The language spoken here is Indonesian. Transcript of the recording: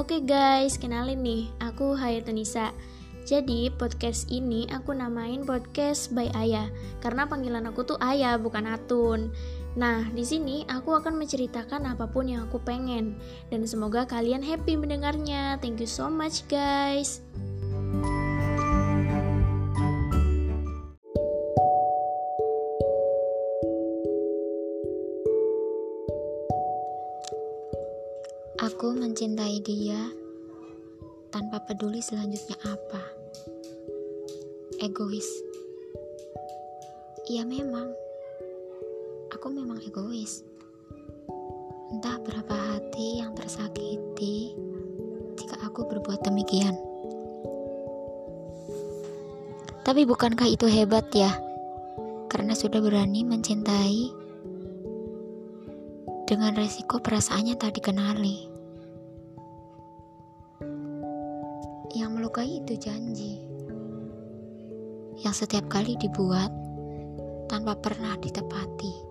Oke guys, kenalin nih, aku Hayatunisa. Jadi podcast ini aku namain podcast by Ayah karena panggilan aku tuh Ayah bukan Atun. Nah, di sini aku akan menceritakan apa pun yang aku pengen dan semoga kalian happy mendengarnya. Thank you so much guys. Aku mencintai dia tanpa peduli selanjutnya apa. Egois. Iya memang. Aku memang egois. Entah berapa hati yang tersakiti jika aku berbuat demikian. Tapi bukankah itu hebat ya? Karena sudah berani mencintai dengan resiko perasaannya tak dikenali. Yang melukai itu janji yang setiap kali dibuat tanpa pernah ditepati.